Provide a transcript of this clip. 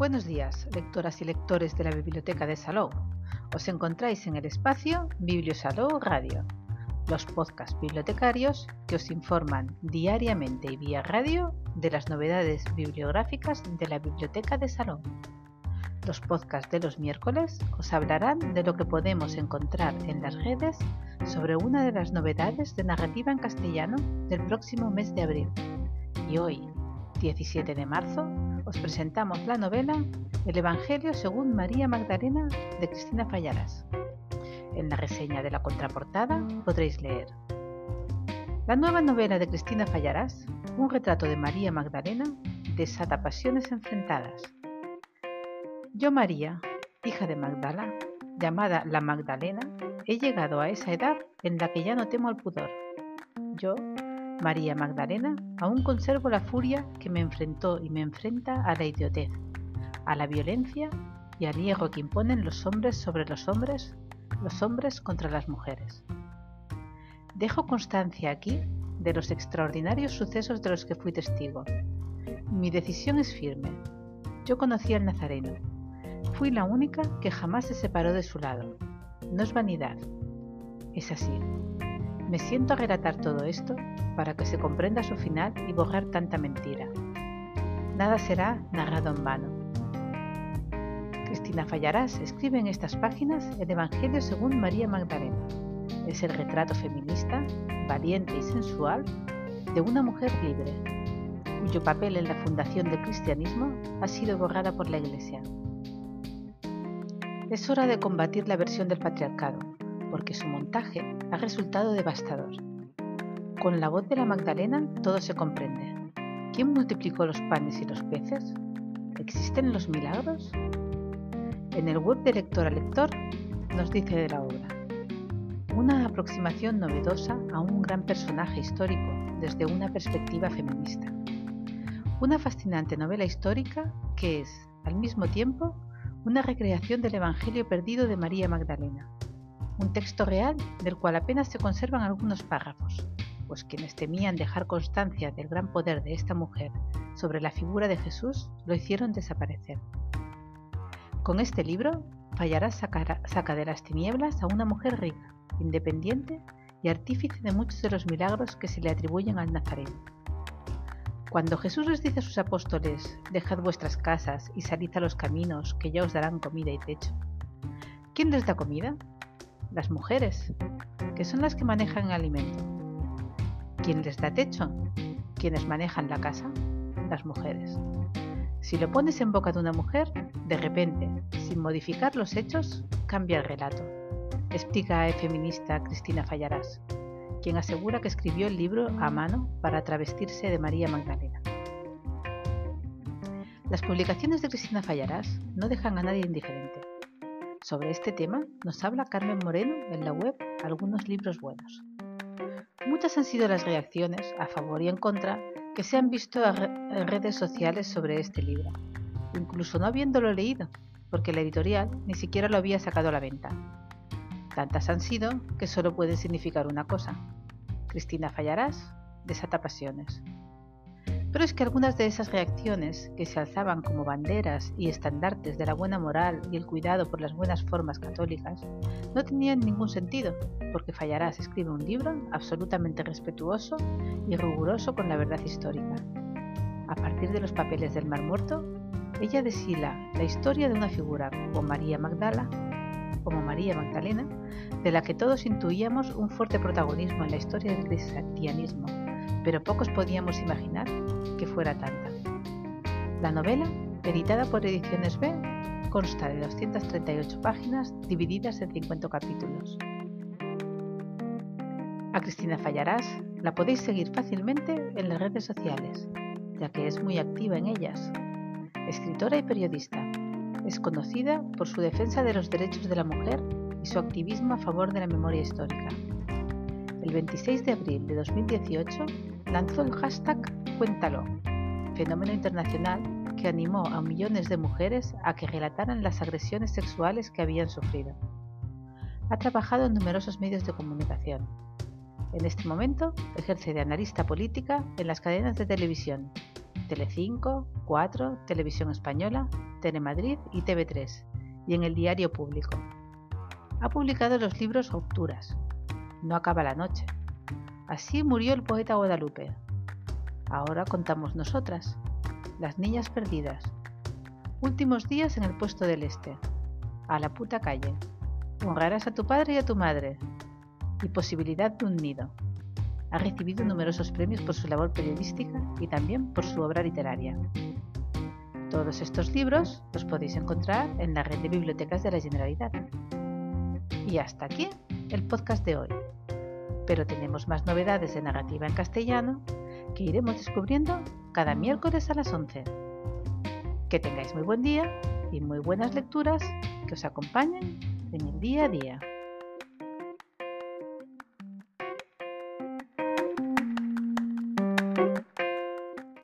Buenos días, lectoras y lectores de la Biblioteca de Salou. Os encontráis en el espacio Bibliosalou Radio, los podcasts bibliotecarios que os informan diariamente y vía radio de las novedades bibliográficas de la Biblioteca de Salou. Los podcasts de los miércoles os hablarán de lo que podemos encontrar en las redes sobre una de las novedades de narrativa en castellano del próximo mes de abril. Y hoy, 17 de marzo, os presentamos la novela El Evangelio según María Magdalena de Cristina Fallaras. En la reseña de la contraportada podréis leer La nueva novela de Cristina Fallaras, un retrato de María Magdalena, desata pasiones enfrentadas. Yo María, hija de Magdala, llamada la Magdalena, he llegado a esa edad en la que ya no temo al pudor. Yo, María Magdalena, aún conservo la furia que me enfrentó y me enfrenta a la idiotez, a la violencia y al hierro que imponen los hombres sobre los hombres, los hombres contra las mujeres. Dejo constancia aquí de los extraordinarios sucesos de los que fui testigo. Mi decisión es firme. Yo conocí al Nazareno. Fui la única que jamás se separó de su lado. No es vanidad. Es así. Me siento a relatar todo esto para que se comprenda su final y borrar tanta mentira. Nada será narrado en vano. Cristina Fallarás escribe en estas páginas el Evangelio según María Magdalena. Es el retrato feminista, valiente y sensual de una mujer libre, cuyo papel en la fundación del cristianismo ha sido borrada por la Iglesia. Es hora de combatir la versión del patriarcado, porque su montaje ha resultado devastador. Con la voz de la Magdalena todo se comprende. ¿Quién multiplicó los panes y los peces? ¿Existen los milagros? En el web de lector a lector nos dice de la obra. Una aproximación novedosa a un gran personaje histórico desde una perspectiva feminista. Una fascinante novela histórica que es, al mismo tiempo, una recreación del Evangelio perdido de María Magdalena, un texto real del cual apenas se conservan algunos párrafos, pues quienes temían dejar constancia del gran poder de esta mujer sobre la figura de Jesús lo hicieron desaparecer. Con este libro, Fallarás saca de las tinieblas a una mujer rica, independiente y artífice de muchos de los milagros que se le atribuyen al Nazareno. Cuando Jesús les dice a sus apóstoles, dejad vuestras casas y salid a los caminos, que ya os darán comida y techo, ¿quién les da comida? Las mujeres, que son las que manejan el alimento. ¿Quién les da techo? ¿Quiénes manejan la casa? Las mujeres. Si lo pones en boca de una mujer, de repente, sin modificar los hechos, cambia el relato. Explica a feminista Cristina Fallarás, quien asegura que escribió el libro a mano para travestirse de María Magdalena. Las publicaciones de Cristina Fallarás no dejan a nadie indiferente. Sobre este tema nos habla Carmen Moreno en la web Algunos libros buenos. Muchas han sido las reacciones, a favor y en contra, que se han visto en redes sociales sobre este libro, incluso no habiéndolo leído, porque la editorial ni siquiera lo había sacado a la venta. Tantas han sido que solo pueden significar una cosa. Cristina Fallarás desata pasiones. Pero es que algunas de esas reacciones, que se alzaban como banderas y estandartes de la buena moral y el cuidado por las buenas formas católicas, no tenían ningún sentido, porque Fallarás escribe un libro absolutamente respetuoso y riguroso con la verdad histórica. A partir de los papeles del Mar Muerto, ella deshila la historia de una figura como María Magdala, como María Magdalena, de la que todos intuíamos un fuerte protagonismo en la historia del cristianismo pero pocos podíamos imaginar que tanta. La novela, editada por Ediciones B, consta de 238 páginas divididas en 50 capítulos. A Cristina Fallarás la podéis seguir fácilmente en las redes sociales, ya que es muy activa en ellas. Escritora y periodista, es conocida por su defensa de los derechos de la mujer y su activismo a favor de la memoria histórica. El 26 de abril de 2018 lanzó el hashtag Cuéntalo, fenómeno internacional que animó a millones de mujeres a que relataran las agresiones sexuales que habían sufrido. Ha trabajado en numerosos medios de comunicación. En este momento ejerce de analista política en las cadenas de televisión Telecinco, 4, Televisión Española, Telemadrid y TV3 y en el Diario Público. Ha publicado los libros Rupturas, No acaba la noche. Así murió el poeta Guadalupe. Ahora contamos nosotras, Las Niñas Perdidas. Últimos días en el puesto del Este. A la puta calle. Honrarás a tu padre y a tu madre. Y posibilidad de un nido. Ha recibido numerosos premios por su labor periodística y también por su obra literaria. Todos estos libros los podéis encontrar en la red de bibliotecas de la Generalidad. Y hasta aquí el podcast de hoy. Pero tenemos más novedades de narrativa en castellano que iremos descubriendo cada miércoles a las 11. Que tengáis muy buen día y muy buenas lecturas que os acompañen en el día a día.